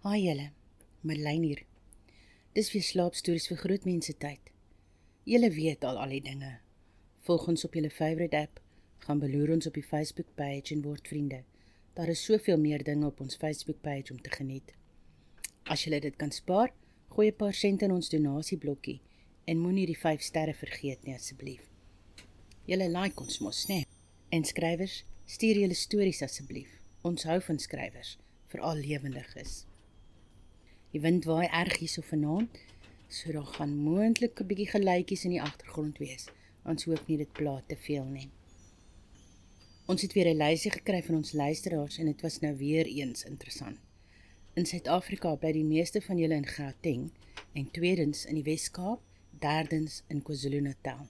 Haai julle, Merlyn hier. Dis weer slaapstories vir groot mense tyd. Julle weet al al die dinge. Volg ons op julle favourite app, gaan beloer ons op die Facebook page en word vriende. Daar is soveel meer dinge op ons Facebook page om te geniet. As julle dit kan spaar, gooi 'n paar sent in ons donasieblokkie en moenie die 5 sterre vergeet nie asseblief. Julle like ons mos, né? En skrywers, stuur julle stories asseblief. Ons hou van skrywers, veral lewendig is. Die wind waai erg hierso vanaand, so daar gaan moontlik 'n bietjie geluitjies in die agtergrond wees. Ons hoop nie dit pla te veel nie. Ons het weer 'n lysie gekry van ons luisteraars en dit was nou weer eens interessant. In Suid-Afrika bly die meeste van julle in Gauteng en tweedens in die Wes-Kaap, derdens in KwaZulu-Natal.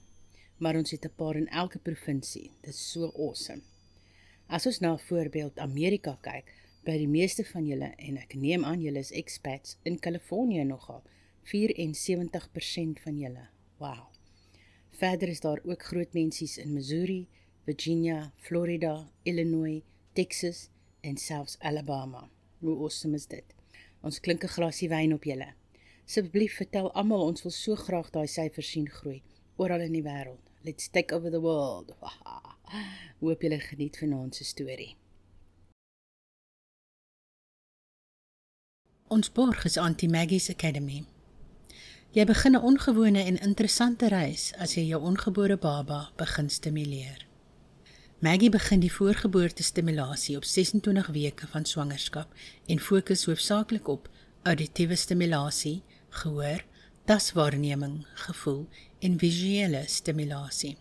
Maar ons het 'n paar in elke provinsie. Dit is so awesome. As ons na voorbeeld Amerika kyk, by die meeste van julle en ek neem aan julle is expats in Kalifornië nogal 74% van julle. Wow. Verder is daar ook groot mensies in Missouri, Virginia, Florida, Illinois, Texas en selfs Alabama. Hoe awesome is dit? Ons klink 'n glasie wyn op julle. Asseblief vertel almal ons wil so graag daai syfers sien groei oral in die wêreld. Let's take over the world. Hoop julle geniet vanaand se storie. Ons borg is Auntie Maggie's Academy. Jy begin 'n ongewone en interessante reis as jy jou ongebore baba begin stimuleer. Maggie begin die voorgeboorte stimulasie op 26 weke van swangerskap en fokus hoofsaaklik op auditiewe stimulasie, gehoor, taswaarneming, gevoel en visuele stimulasie.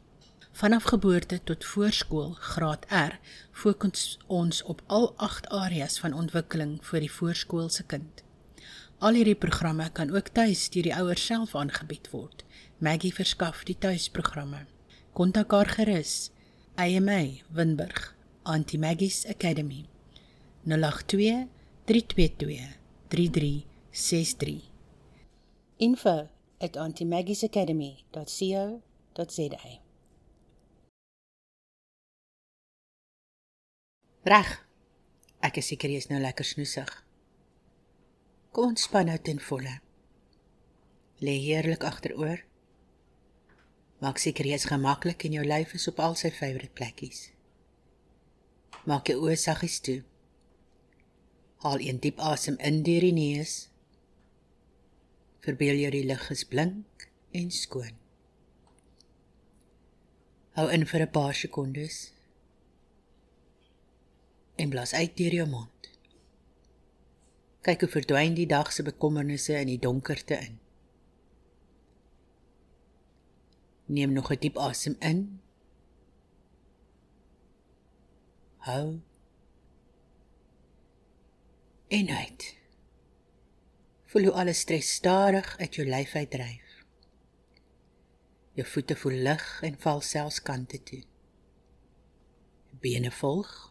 Vanaf geboorte tot voorskool graad R fokus ons op al 8 areas van ontwikkeling vir die voorskoolse kind. Al hierdie programme kan ook tuis deur die ouers self aangebied word. Maggie verskaf die tuisprogramme. Kontak haar gerus. AMA Winburg, Auntie Maggie's Academy. 082 322 3363. Info auntiemaggie'sacademy.co.za. Reg. Ek is seker jy is nou lekker snoesig. Kom ontspan nou ten volle. Lê heerlik agteroor. Maak seker jy is gemaklik en jou lyf is op al sy favourite plekkies. Maak jou oë saggies toe. Haal 'n diep asem in deur die neus. Verbeel jou die lug is blink en skoon. Hou in vir 'n paar sekondes en blaas uit deur jou mond. Kyk hoe verdwyn die dag se bekommernisse in die donkerte in. Neem nog 'n diep asem in. Hou. En uit. Voel hoe alle stres stadig uit jou lyf uitdryf. Jou voete voel lig en val selfs kante toe. Bene volg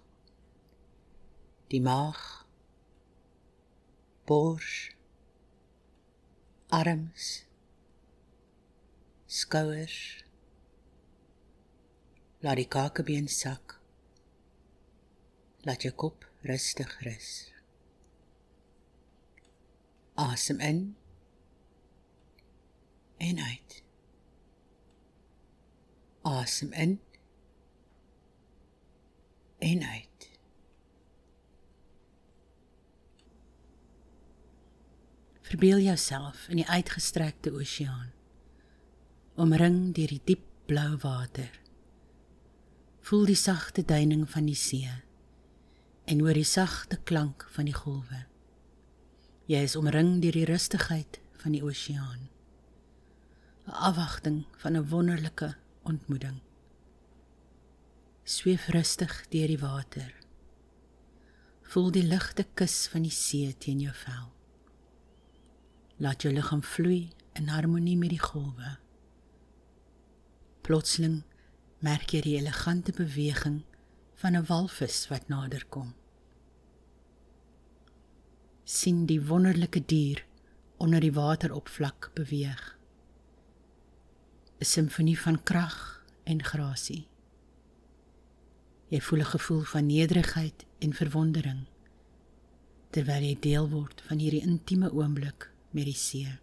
die maag bors arms skouers laat die kakebeen sak. Laat jou kop rustig rus. Asem in en uit. Asem in en uit Verbeel jouself in die uitgestrekte oseaan, omring deur die diep blou water. Voel die sagte duining van die see en hoor die sagte klank van die golwe. Jy is omring deur die rustigheid van die oseaan. 'n Afwagting van 'n wonderlike ontmoeting. Sweef rustig deur die water. Voel die ligte kus van die see teen jou vel. Laat jou liggaam vloei in harmonie met die golwe. Plotseling merk jy die elegante beweging van 'n walvis wat naderkom. sien die wonderlike dier onder die wateroppervlak beweeg. 'n Simfonie van krag en grasie. Jy voel 'n gevoel van nederigheid en verwondering. terwyl jy deel word van hierdie intieme oomblik met die see.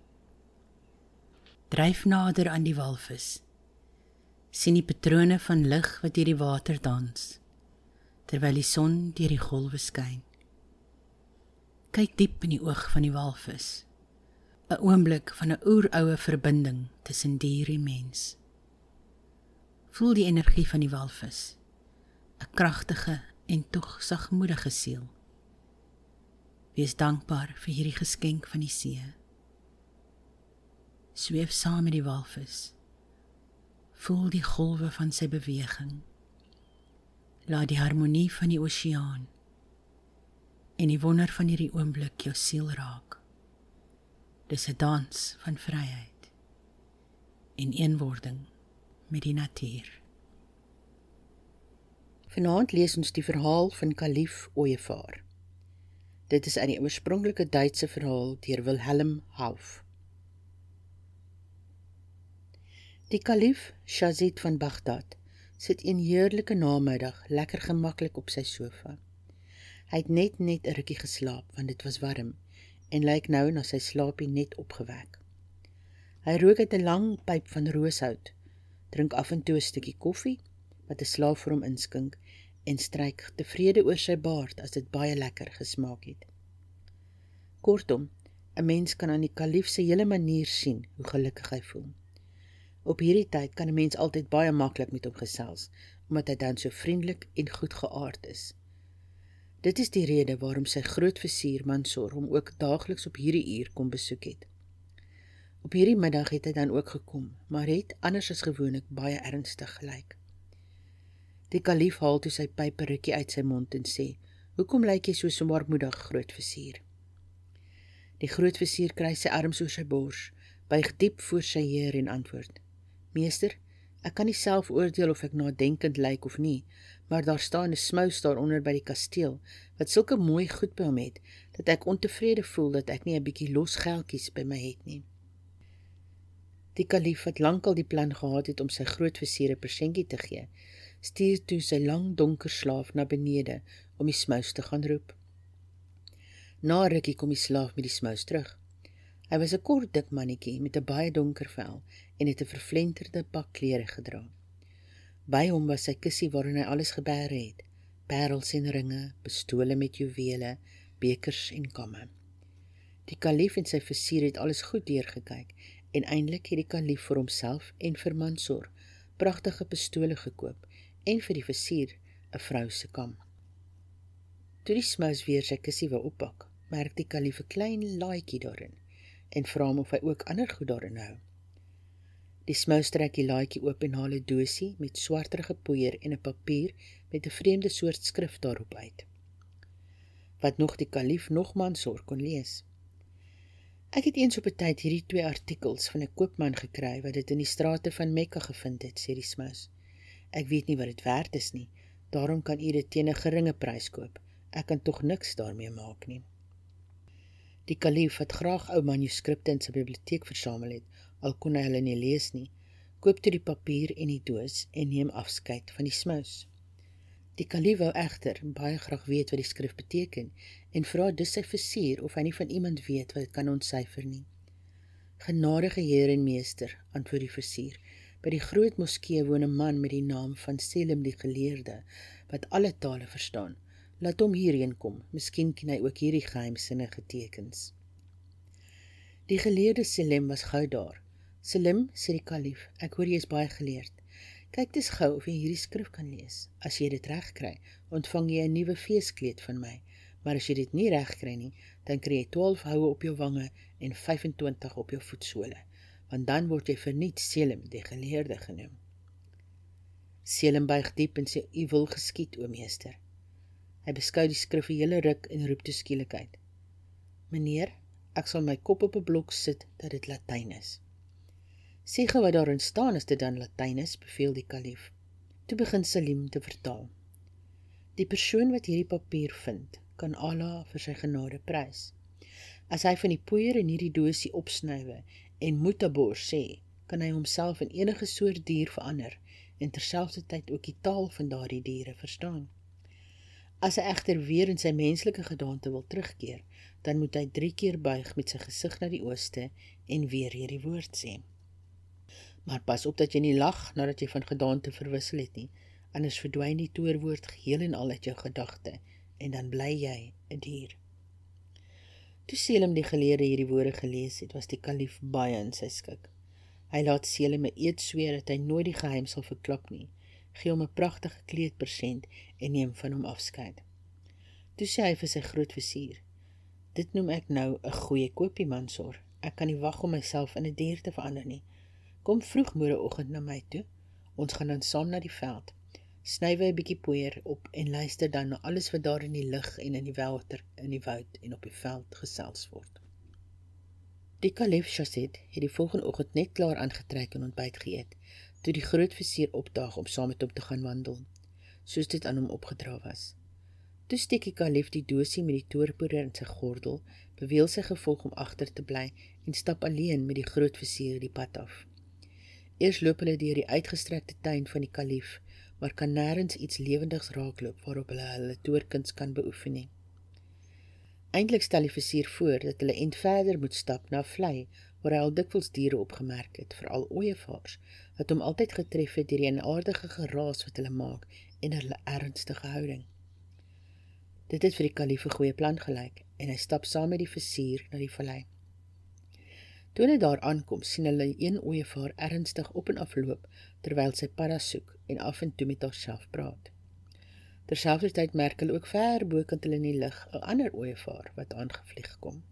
Dryf nader aan die walvis. sien die patrone van lig wat deur die water dans terwyl die son deur die golwe skyn. Kyk diep in die oog van die walvis. 'n Oomblik van 'n oeroue verbinding tussen dier en mens. Voel die energie van die walvis. 'n Kragtige en tog sagmoedige siel. Wees dankbaar vir hierdie geskenk van die see. Sweef saam met die walvis. Voel die golwe van sy beweging. Laat die harmonie van die oseaan en die wonder van hierdie oomblik jou siel raak. Dis 'n dans van vryheid en eenwording met die natuur. Vanaand lees ons die verhaal van Kalif Ooievaar. Dit is uit die oorspronklike Duitse verhaal deur Wilhelm Hauff. Die kalif Shazid van Baghdad sit een heerlike namiddag lekker gemaklik op sy sofa. Hy het net net 'n rukkie geslaap want dit was warm en lyk nou na sy slaapie net opgewek. Hy rook uit 'n lang pyp van rooshout, drink af en toe 'n stukkie koffie wat 'n slaaf vir hom inskink en stryk tevrede oor sy baard as dit baie lekker gesmaak het. Kortom, 'n mens kan aan die kalif se hele manier sien hoe gelukkig hy voel. Op hierdie tyd kan 'n mens altyd baie maklik met hom gesels, omdat hy dan so vriendelik en goedgeaard is. Dit is die rede waarom sy groot versier Mansor hom ook daagliks op hierdie uur kom besoek het. Op hierdie middag het hy dan ook gekom, maar het anders as gewoonlik baie ernstig gelyk. Die kalif haal toe sy pyperrukkie uit sy mond en sê: "Hoekom lyk jy so swaarmoedig, groot vizier?" Die groot vizier kry sy arms oor sy bors, buig diep voor sy heer en antwoord: "Meester, ek kan nie self oordeel of ek nadenkend lyk of nie, maar daar staan 'n smous daaronder by die kasteel wat sulke mooi goed by hom het dat ek ontevrede voel dat ek nie 'n bietjie los geldjies by my het nie." Die kalif het lankal die plan gehad het om sy groot vizier 'n persentjie te gee stuur toe sy lang donker slaaf na benede om die smous te gaan roep. Na rukkie kom die slaaf met die smous terug. Hy was 'n kort dik mannetjie met 'n baie donker vel en het 'n vervlenterde pak klere gedra. By hom was sy kussie waarin hy alles gebeer het: parels en ringe, pistole met juwele, bekers en kamme. Die kalif en sy versier het alles goed deurgekyk en eintlik het die kalif vir homself en vir Mansor pragtige pistole gekoop en vir die versier 'n vrou se kam. Toe die smous weer sy kussie wou oppak, merk die kalif 'n klein laaitjie daarin en vra hom of hy ook ander goed daarin hou. Die smous trek die laaitjie oop en haal 'n dosie met swarterige poeier en 'n papier met 'n vreemde soort skrif daarop uit. Wat nog die kalif nog Mansor kon lees. Ek het eens op 'n tyd hierdie twee artikels van 'n koopman gekry wat dit in die strate van Mekka gevind het, sê die smous. Ek weet nie wat dit werd is nie. Daarom kan u dit teen 'n geringe prys koop. Ek kan tog niks daarmee maak nie. Die kalif het graag ou manuskripte in sy biblioteek versamel het, al kon hy hulle nie lees nie. Koop toe die papier en die doos en neem afskeid van die smous. Die kalif wou egter baie graag weet wat die skrif beteken en vra dus sy versier of hy nie van iemand weet wat dit kan ontsyfer nie. Genadige Heer en Meester, antwoord die versier, By die groot moskee woon 'n man met die naam van Selim die geleerde wat alle tale verstaan. Laat hom hierheen kom. Miskien ken hy ook hierdie geheimsinnige tekens. Die geleerde Selim was gou daar. Selim sê die kalif, ek hoor jy is baie geleerd. Kyk dis gou of jy hierdie skrif kan lees. As jy dit reg kry, ontvang jy 'n nuwe feeskleed van my. Maar as jy dit nie reg kry nie, dan kry jy 12 houe op jou wange en 25 op jou voetsole want dan word jy verniet Selim die geleerde genoem. Selim buig diep en sê u wil geskied o meester. Hy beskou die skrif 'n hele ruk en roep toe skielik uit: Meneer, ek sal my kop op 'n blok sit dat dit Latyn is. Sê gou wat daarin staan as dit dan Latyn is, beveel die kalif. Toe begin Selim te vertaal. Die persoon wat hierdie papier vind, kan Allah vir sy genade prys. As hy van die poeier in hierdie dosie opsnywe en Mutabor sê, kan hy homself in enige soort dier verander en terselfdertyd ook die taal van daardie diere verstaan. As hy egter weer in sy menslike gedaante wil terugkeer, dan moet hy 3 keer buig met sy gesig na die ooste en weer hierdie woord sê. Maar pas op dat jy nie lag nadat jy van gedaante verwissel het nie, anders verdwyn die toorwoord geheel en al uit jou gedagte en dan bly jy 'n dier. Toe Selim die geleerde hierdie woorde gelees het, was die kalif baie in sy skik. Hy laat Selim 'n eed sweer dat hy nooit die geheim sal verklap nie gee hom 'n pragtige kleed persent en neem van hom afskeid. Toe sê hy vir sy grootvizier: "Dit noem ek nou 'n goeie koopie, Mansor. Ek kan nie wag om myself in 'n dier te verander nie. Kom vroeg môreoggend na my toe. Ons gaan dan saam na die veld. Sny wy 'n bietjie poeier op en luister dan na alles wat daar in die lug en in die water, in die woud en op die veld gesels word." Die kalif Shazid het die volgende oggend net klaar aangetrek en ontbyt geëet toe die groot vizier opdaag om saam met hom te gaan wandel, soos dit aan hom opgedra was. Toe steek die kalif die doosie met die toorpoeder in sy gordel, beweel sy gevolg om agter te bly en stap alleen met die groot vizier die pad af. Eers loop hulle deur die uitgestrekte tuin van die kalif, maar kan nêrens iets lewendigs raakloop waarop hulle hulle toorkuns kan beoefen nie. Eintlik stel die vizier voor dat hulle ent verder moet stap na vlei waar hy al dikwels diere opgemerk het, veral ooievaars, wat hom altyd getref het deur die enaardige geraas wat hulle maak en hulle ernstige houding. Dit het vir die kalif 'n goeie plan gelyk en hy stap saam met die vizier na die vallei. Toe hulle daar aankom, sien hulle een ooievaar ernstig op en af loop terwyl sy padda soek en af en toe met haarself praat. Terselfdertyd merk hulle ook ver bokant hulle in die lug 'n ander ooievaar wat aangevlieg kom.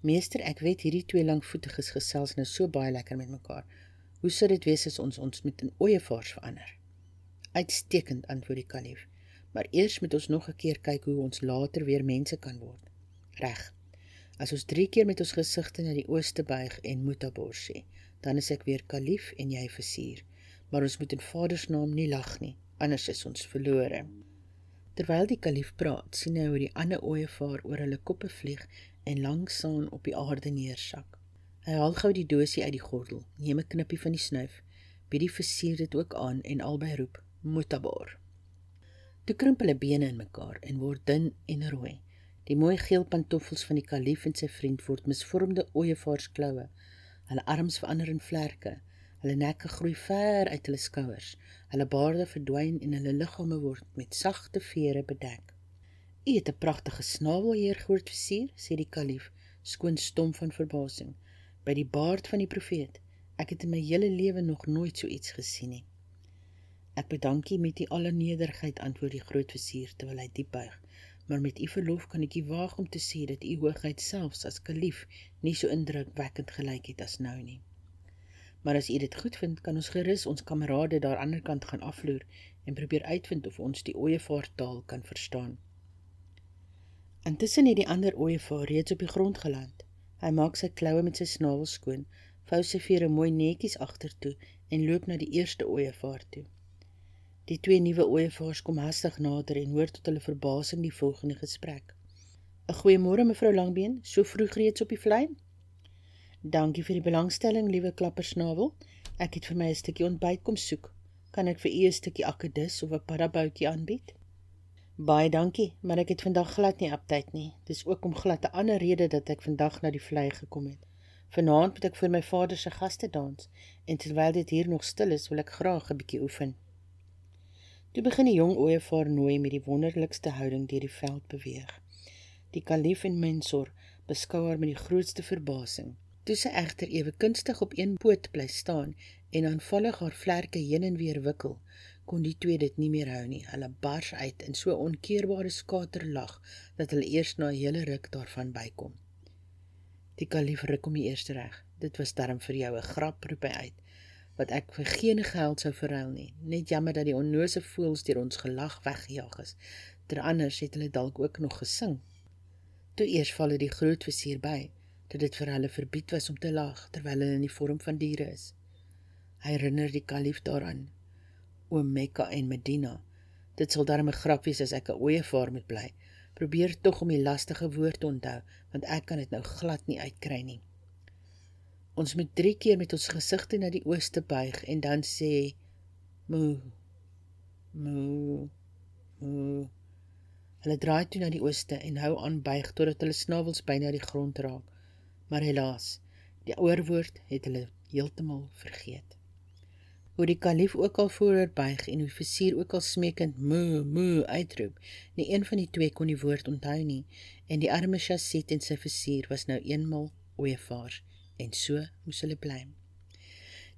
Meester, ek weet hierdie twee lankvoetiges gesels nou so baie lekker met mekaar. Hoe sou dit wees as ons ons met 'n ooievaars verander? Uitstekend, antwoord die kalif. Maar eers moet ons nog 'n keer kyk hoe ons later weer mense kan word. Reg. As ons 3 keer met ons gesigte na die ooste buig en mutabor sê, dan is ek weer kalif en jy visier. Maar ons moet in Vader se naam nie lag nie, anders is ons verlore. Terwyl die kalif praat, sien hy hoe die ander ooievaar oor hulle koppe vlieg en langsaan op die aarde neersak. Hy haal gou die dosie uit die gordel, neem 'n knippie van die snuif, bied die versier dit ook aan en albei roep: "Mutabar." Toe krimp hulle bene in mekaar en word dun en rooi. Die mooi geel pantoffels van die kalif en sy vriend word misvormde ooievaarsklaue. Hulle arms verander in vlerke. Hulle nekke groei ver uit hulle skouers. Hulle baarde verdwyn en hulle liggame word met sagte vere bedek. "U het 'n pragtige snavel, heer grootvizier," sê die kalif, skoon stom van verbasing. "By die baard van die profeet. Ek het in my hele lewe nog nooit so iets gesien nie." "Ek bedank u met u allernederigheid," antwoord die grootvizier terwyl hy diep buig. "Maar met u verlof kan ek u waag om te sê dat u hoogheid selfs as kalif nie so indrukwekkend gelyk het as nou nie." Maar as u dit goed vind, kan ons gerus ons kamerade daar aan die ander kant gaan afloer en probeer uitvind of ons die ooievaartaal kan verstaan. Intussen het die ander ooievaar reeds op die grond geland. Hy maak sy kloue met sy snavel skoon, vou sy vere mooi netjies agtertoe en loop na die eerste ooievaar toe. Die twee nuwe ooievaars kom hastig nader en hoor tot hulle verbasing die volgende gesprek. "’n Goeiemôre mevrou Langbeen, so vroeg reeds op die vlei?" "Dankie vir die belangstelling, liewe klappersnavel. Ek het vir my 'n stukkie ontbyt kom soek. Kan ek vir u 'n stukkie akkedis of 'n paddaboutjie aanbied?" Baie dankie, maar ek het vandag glad nie aptyd nie. Dis ook om glad 'n ander rede dat ek vandag na die vlei gekom het. Vanaand moet ek vir my vader se gaste dans en terwyl dit hier nog stil is, wil ek graag 'n bietjie oefen. Toe begin die jong ooievaar nooi met die wonderlikste houding deur die veld beweeg. Die kalif en mensor beskou haar met die grootste verbasing. Toe sy egter ewe kunstig op een poot bly staan en aanvallig haar vlerke heen en weer wikkel, kon die twee dit nie meer hou nie. Hulle bars uit in so onkeerbare skaterlag dat hulle eers na 'n hele ruk daarvan bykom. Die kalif ruk om die eerste reg. Dit was darm vir jou 'n grap roep hy uit wat ek vir geen geld sou verruil nie. Net jammer dat die onnose voels deur ons gelag weggejaag is. Ter anders het hulle dalk ook nog gesing. Toe eers val dit die groot vizier by dat dit vir hulle verbied was om te lag terwyl hulle in die vorm van diere is. Hy herinner die kalif daaraan o Mekka en Medina. Dit sal darm 'n grap wees as ek 'n ooievaar moet bly. Probeer tog om die lastige woord te onthou, want ek kan dit nou glad nie uitkry nie. Ons moet 3 keer met ons gesigte na die ooste buig en dan sê mo mo Ooh. Hulle draai toe na die ooste en hou aan buig totdat hulle snavels byna die grond raak. Maar helaas, die oorwoord het hulle heeltemal vergeet. Hoe die kalif ook al vooroor buig en die offisier ook al smeekend moo moo uitroep, nie een van die twee kon die woord onthou nie en die arme chassit en sy offisier was nou eenmal ooievaars en so moes hulle bly.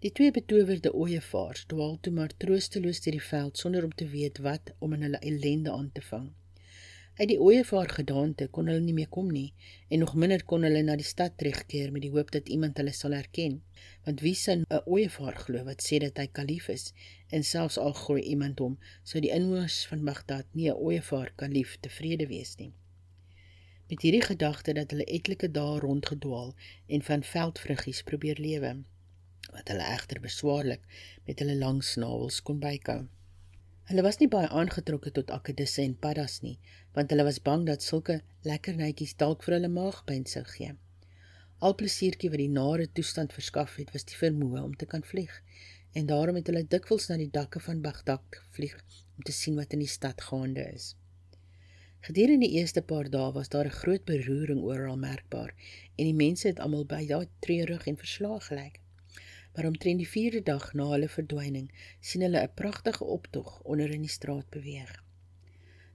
Die twee betowerde ooievaars dwaal toe maar troosteloos deur die veld sonder om te weet wat om in hulle ellende aan te vang. Uit die ooievaar gedaante kon hulle nie meer kom nie en nog minder kon hulle na die stad terugkeer met die hoop dat iemand hulle sal herken. Want wie sou 'n ooievaar glo wat sê dat hy kalif is en selfs al gooi iemand hom, sou die inwoners van Bagdad nie 'n ooievaar kalif tevrede wees nie. Met hierdie gedagte dat hulle etlike dae rondgedwaal en van veldvruggies probeer lewe, wat hulle egter beswaarlik met hulle lang snavels kon bykou. Hulle was nie baie aangetrokke tot akkedisse en paddas nie, want hulle was bang dat sulke lekkernytjies dalk vir hulle maagpyn sou gee. Al plesiertjie wat die nare toestand verskaf het, was die vermoë om te kan vlieg, en daarom het hulle dikwels na die dakke van Bagdad gevlieg om te sien wat in die stad gaande is. Gedurende die eerste paar dae was daar 'n groot beroering oral merkbaar en die mense het almal baie treurig en verslaag gelyk maar omtrent die 4de dag na hulle verdwyning sien hulle 'n pragtige optog onder in die straat beweeg.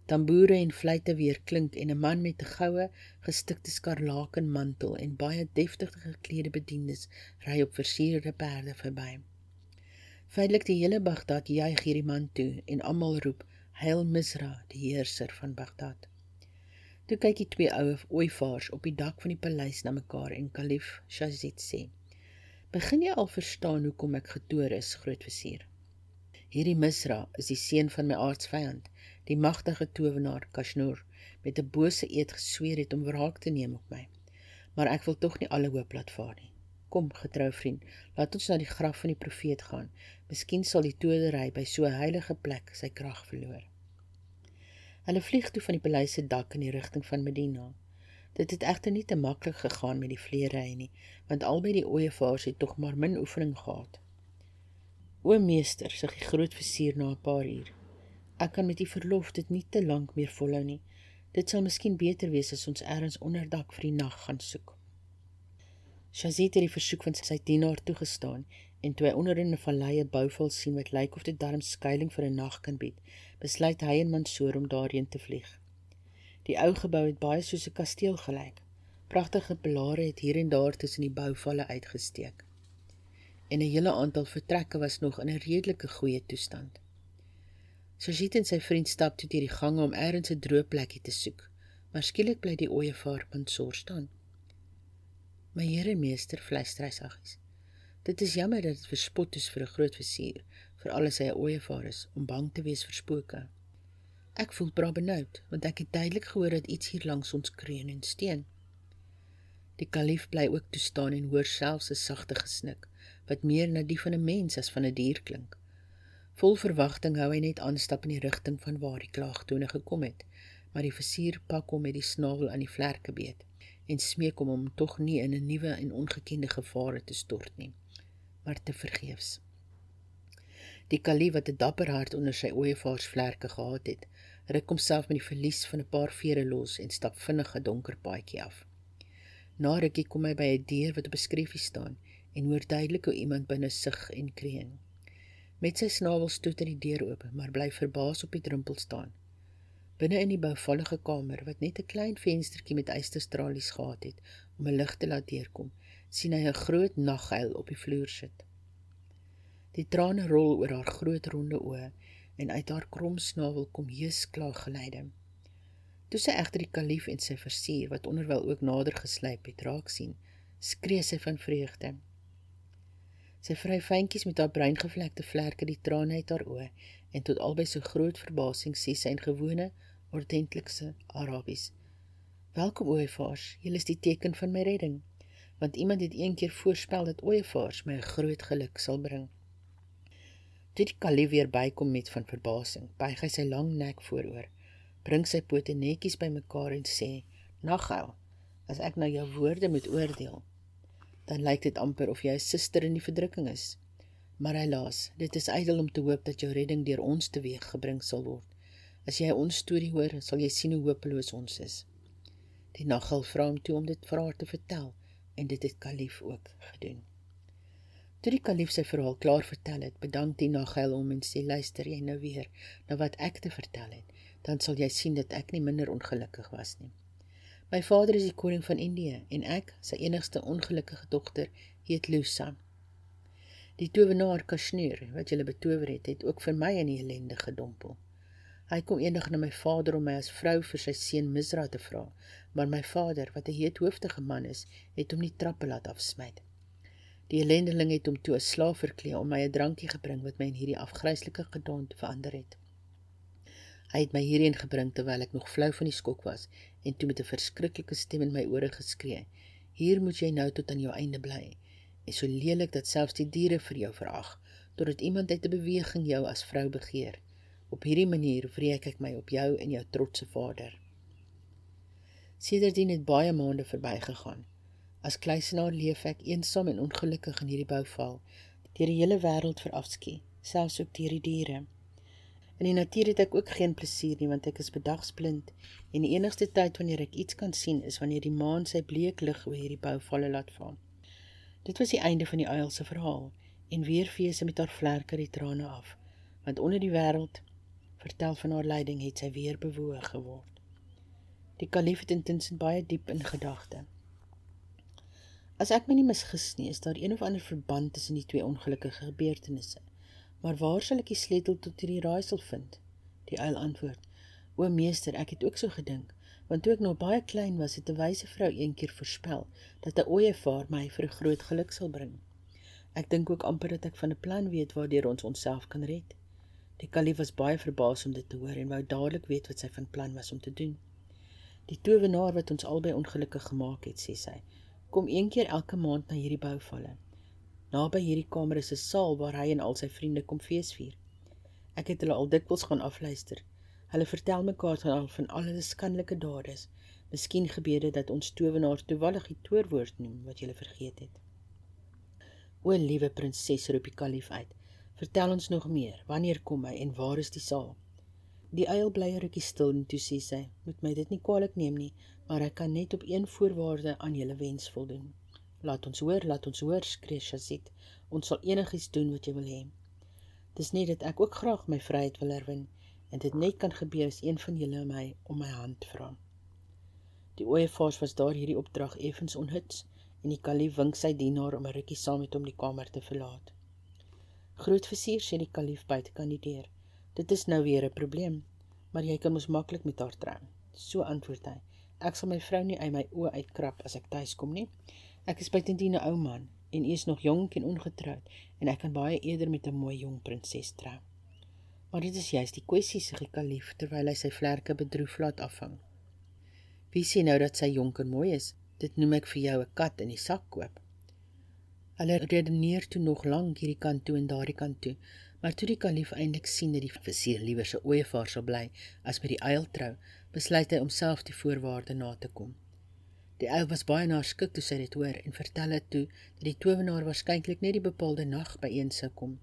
Tamboere en fluitte weer klink en 'n man met 'n goue gestikte skarlaken mantel en baie deftig geklede bediendes ry op versierde perde verby. Feitelik die hele Bagdad juig hierdie man toe en almal roep Heil Misra, die heerser van Bagdad. Toe kyk die twee ou ooivaars op die dak van die paleis na mekaar en kalif Shazid sê: Begin jy al verstaan hoekom ek getoer is, grootvizier? Hierdie Misra is die seun van my aardsvyand, die magtige towenaar Kashnur, met 'n bose eed gesweer het om wraak te neem op my. Maar ek wil tog nie alle hoop laat vaar nie. Kom, getrou vriend, laat ons na die graf van die profeet gaan. Miskien sal die todery by so 'n heilige plek sy krag verloor. Hulle vlieg toe van die paleis se dak in die rigting van Medina. Dit het egter nie te maklik gegaan met die vleerry nie, want albei die ooievaars het tog maar min oefening gehad. O meester, sê die groot visier na 'n paar uur. Ek kan met u verlof dit nie te lank meer volhou nie. Dit sal miskien beter wees as ons eers onderdak vir die nag gaan soek. Shazit het die versoek van sy dienaar toegestaan en toe hy onder in 'n vallei 'n bouval sien wat lyk of dit darm skuilings vir 'n nag kan bied, besluit hy en Mansoor om daarheen te vlieg. Die ou gebou het baie soos 'n kasteel gelyk. Pragtige pilare het hier en daar tussen die bouvalle uitgesteek. En 'n hele aantal vertrekke was nog in 'n redelike goeie toestand. Sajit en sy vriend stap toe deur die gange om eers 'n droë plekkie te soek, maar skielik bly die ooievaar pansor staan. "My here meester," fluister hy saggies. "Dit is jammer dat dit verspot is vir 'n groot visier, veral as hy 'n ooievaar is, om bang te wees vir spooke." Ek voel bra benoud, want ek het duidelik gehoor dat iets hier langs ons kreun en steen. Die kalif bly ook toe staan en hoor selfs 'n sagte gesnik wat meer na die van 'n mens as van 'n dier klink. Vol verwagting hou hy net aanstap in die rigting van waar die klaagtone gekom het, maar die versier pak hom met die snavel aan die vlerke beet en smeek hom om tog nie in 'n nuwe en ongekende gevare te stort nie, maar te vergeefs. Die kalif wat 'n dapper hart onder sy ooievaarsvlerke gehad het, ruk homself met die verlies van 'n paar vere los en stap vinnig 'n donker paadjie af. Na rukkie kom hy by 'n deur wat op 'n skreefie staan en hoor duidelik hoe iemand binne sug en kreun. Met sy snavel stoot hy die deur oop, maar bly verbaas op die drempel staan. Binne in die bouvallige kamer wat net 'n klein venstertjie met eysterstralies gehad het om 'n lig te laat deurkom, sien hy 'n groot naghuil op die vloer sit. Die trane rol oor haar groot ronde oë en uit haar krom snavel kom heus klaaggeluide. Toe sy egter die kalif en sy versier wat onderwel ook nader geslyp het raak sien, skree sy van vreugde. Sy vry fyntjies met haar breingevlekte vlerke die trane uit haar oë en tot albei so groot verbasing sê sy in gewone ordentlikse Arabies: "Welkom ooievaars, julle is die teken van my redding, want iemand het eendag voorspel dat ooievaars my groot geluk sal bring." Toe die kalif weer bykom met van verbasing, buig hy sy lang nek vooroor, bring sy pote netjies bymekaar en sê: "Nagel, as ek nou jou woorde moet oordeel, dan lyk dit amper of jy 'n suster in die verdrukking is. Maar helaas, dit is ydel om te hoop dat jou redding deur ons teweeg gebring sal word, As jy ons storie hoor, sal jy sien hoe hopeloos ons is. Die naghal vra hom toe om dit vir haar te vertel en dit het Kalif ook gedoen. Toe die kalif sy verhaal klaar vertel het, bedank die naghel hom en sê: "Luister jy nou weer na wat ek te vertel het, dan sal jy sien dat ek nie minder ongelukkig was nie. My vader is die koning van Indië en ek, sy enigste ongelukkige dogter, heet Lusa. Die towenaar Kashmir wat julle betower het, het ook vir my in die ellende gedompel. Hy kom eendag na my vader om my as vrou vir sy seun Misra te vra, maar my vader, wat 'n heethoofdige man is, het hom nie trappe laat afsmy nie. Die ellendeling het hom toe 'n slaaf verklee om my 'n drankie gebring wat my in hierdie afgryslike gedaante verander het. Hy het my hierheen gebring terwyl ek nog flou van die skok was en toe met 'n verskriklike stem in my ore geskree: "Hier moet jy nou tot aan jou einde bly. En so lelik dat selfs die diere vir jou verag, totdat iemand uit 'n beweging jou as vrou begeer. Op hierdie manier wreek ek my op jou en jou trotse vader." Sedertdien het baie maande verbygegaan. As kluisenaar leef ek eensaam en ongelukkig in hierdie bouval, deur die hele wêreld verafskie, selfs ook deur die diere. In die natuur het ek ook geen plesier nie want ek is bedagsblind en die enigste tyd wanneer ek iets kan sien is wanneer die maan sy bleek lig oor hierdie bouvalle laat val. Dit was die einde van die uil se verhaal en weer vee sy met haar vlerke die trane af, want onder die wêreld vertel van haar lyding het sy weer bewoog geword. Die kalif het intussen baie diep in gedagte. As ek my nie misgis nie, is daar een of ander verband tussen die twee ongelukkige gebeurtenisse. Maar waar sal ek die sleutel tot hierdie raaisel vind? Die uil antwoord: O meester, ek het ook so gedink, want toe ek nog baie klein was, het 'n wyse vrou eendag voorspel dat 'n ooievaar my vir groot geluk sal bring. Ek dink ook amper dat ek van 'n plan weet waardeur ons onsself kan red. Die kalif was baie verbaas om dit te hoor en wou dadelik weet wat sy van plan was om te doen. Die towenaar wat ons albei ongelukkig gemaak het, sê sy, kom een keer elke maand na hierdie bouvalle. Naby hierdie kamer is 'n saal waar hy en al sy vriende kom feesvier. Ek het hulle al dikwels gaan afluister. Hulle vertel mekaar dan al van al hulle skandelike dade. Miskien gebeur dit dat ons towenaar toevallig die toorwoord noem wat jy vergeet het. O liewe prinses roep die kalif uit. Vertel ons nog meer. Wanneer kom hy en waar is die saal? Die uil bly rukkie stil en toe sê sy: "Moet my dit nie kwaadlik neem nie, maar ek kan net op een voorwaarde aan julle wens voldoen." "Laat ons hoor, laat ons hoor," skree Shazit. "Ons sal enigiets doen wat jy wil hê." "Dis net dat ek ook graag my vryheid wil herwin en dit net kan gebeur as een van julle my om my hand vra." Die ooievaars was daar hierdie opdrag effens onhuts en die kalif wink sy dienaar om 'n rukkie saam met hom die kamer te verlaat. "Groot vizier," sê die kalif buite kan die deur. Dit is nou weer 'n probleem, maar jy kan mos maklik met haar trou. So antwoord hy. Ek sal my vrou nie uit my oë uitkrap as ek tuis kom nie. Ek is bytendien 'n ou man en u is nog jonk en ongetroud en ek kan baie eerder met 'n mooi jong prinses trou. Maar dit is juist die kwessie se gekalief terwyl hy sy vlerke bedroef laat afhang. Wie sê nou dat sy jonk en mooi is? Dit noem ek vir jou 'n kat in die sak koop. Hulle redeneer toe nog lank hierdie kant toe en daardie kant toe, Maar toe die kalif eintlik sien dat die vizier liewer se ooievaar sal bly as by die uil trou, besluit hy om self die voorwaarde na te kom. Die uil was baie naskik toe sy dit hoor en vertel het toe dat die towenaar waarskynlik net die bepaalde nag by een sou kom.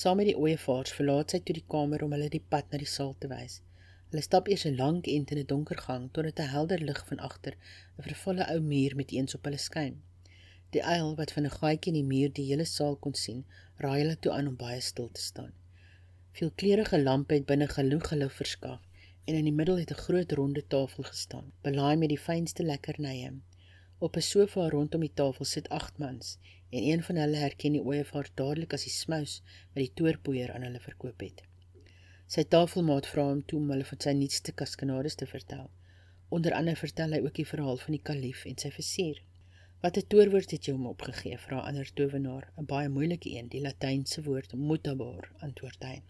Saam met die ooievaars verlaat sy toe die kamer om hulle die pad na die saal te wys. Hulle stap eers 'n lang ent in 'n donker gang totdat 'n helder lig van agter 'n vervalle ou muur met eens op hulle skyn. Die uil wat van 'n gaatjie in die muur die hele saal kon sien, raai hulle toe aan om baie stil te staan. Veelkleurige lampe het binne genoeg lig verskaf en in die middel het 'n groot ronde tafel gestaan, belaai met die fynste lekkernye. Op 'n sofa rondom die tafel sit agt mans en een van hulle herken die ooievaar dadelik as die smous wat die toorpoeier aan hulle verkoop het. Sy tafelmaat vra hom toe om hulle van sy nuutste kaskanades te vertel. Onder andere vertel hy ook die verhaal van die kalif en sy versier. Wat 'n toorwoord het jy hom opgegee? vra ander towenaar, 'n baie moeilike een, die latynse woord mutabar, antwoord hy.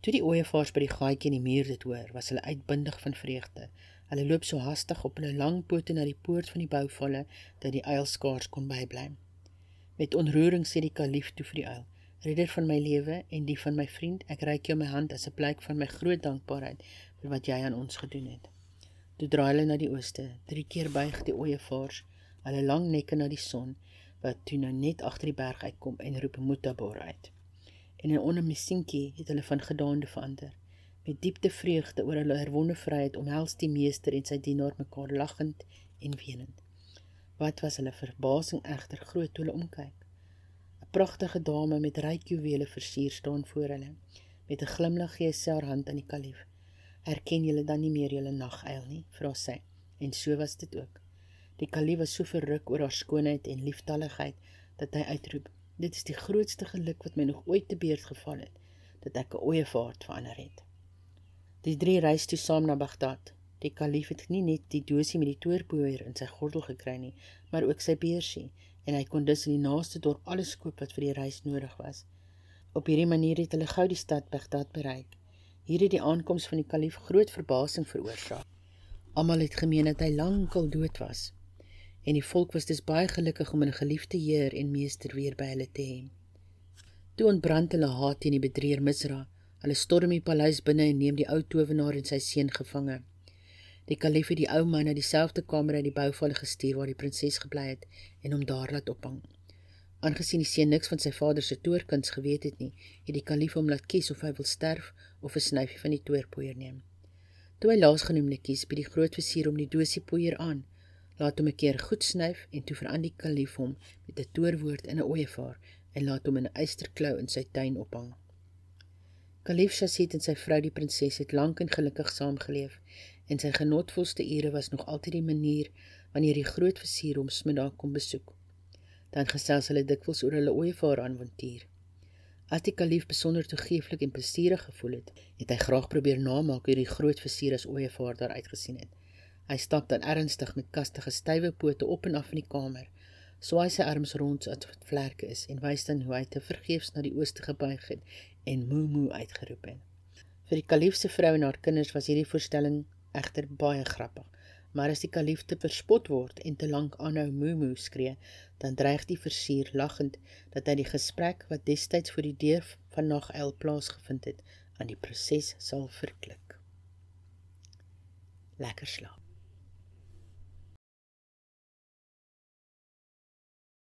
Toe die ooievaars by die gaatjie in die muur dit hoor, was hulle uitbundig van vreugde. Hulle loop so hastig op hulle lang pote na die poort van die bouvalle dat die uil skaars kon bybly. Met onroering sê die kalif toe vir die uil: "Redder van my lewe en die van my vriend, ek reik jou my hand as 'n blyk van my groot dankbaarheid vir wat jy aan ons gedoen het." Toe draai hulle na die ooste. Drie keer buig die ooievaars hulle lang nekke na die son wat toe nou net agter die berg uitkom en roep Mutabar uit. En in onder Misinki het hulle van gedaande verander. Met diepte vreugde oor hulle herwonne vryheid omhels die meester en sy dienaar mekaar lagend en wenend. Wat was hulle verbasing egter groot toe hulle omkyk. 'n Pragtige dame met ryk juwele versier staan voor hulle. Met 'n glimlag gee sy haar hand aan die kalif. "Herken julle dan nie meer julle naguil nie?" vra sy. En so was dit ook. Die kalif was so verruk oor haar skoonheid en lieftalligheid dat hy uitroep: "Dit is die grootste geluk wat my nog ooit te beurt geval het, dat ek 'n ooievaart verander het." Die drie reis toe saam na Bagdad. Die kalif het nie net die dosie met die toorpoeier in sy gordel gekry nie, maar ook sy beursie en hy kon dus in die naaste dorp alles koop wat vir die reis nodig was. Op hierdie manier het hulle gou die stad Bagdad bereik. Hier het die aankoms van die kalif groot verbasing veroorsaak. Almal het gemeen dat hy lankal dood was. En die volk was dus baie gelukkig om 'n geliefde heer en meester weer by hulle te hê. Toe ontbrand hulle haat teen die bedrieër Misra. Hulle storm die paleis binne en neem die ou towenaar en sy seun gevange. Die kalif het die ou man na dieselfde kamer uit die bouval gestuur waar die prinses gebly het en hom daar laat ophang. Aangesien die seun niks van sy vader se toorkuns geweet het nie, het die kalif hom laat kies of hy wil sterf of 'n snyfie van die toorpoeier neem. Toe hy laasgenoemde kies, by die groot vizier om die dosie poeier aan, laat hom 'n keer goed snyf en toe verander die kalif hom met 'n toorwoord in 'n ooievaar en laat hom in 'n eysterklou in sy tuin ophang. Kalif Shahid en sy vrou die prinses het lank en gelukkig saamgeleef en sy genotvolste ure was nog altyd die manier wanneer die groot versier hom smiddag kom besoek. Dan gesels hulle dikwels oor hulle ooievaar avontuur. As die kalif besonder toegeeflik en plesierig gevoel het, het hy graag probeer namaak hoe die groot versier as ooievaar daar uitgesien het. Hy stap dan ernstig met kastige stywe pote op en af in die kamer, swaai sy arms rond soos wat vlerke is en wys dan hoe hy te vergeefs na die ooste gebuig het en moo moo uitgeroep het. Vir die kalif se vrou en haar kinders was hierdie voorstelling egter baie grappig. Maar as die kalif te verspot word en te lank aanhou moemoe skree, dan dreig die versier lagend dat hy die gesprek wat destyds voor die deur van naguil plaasgevind het, aan die proses sal verklik. Lekker slaap.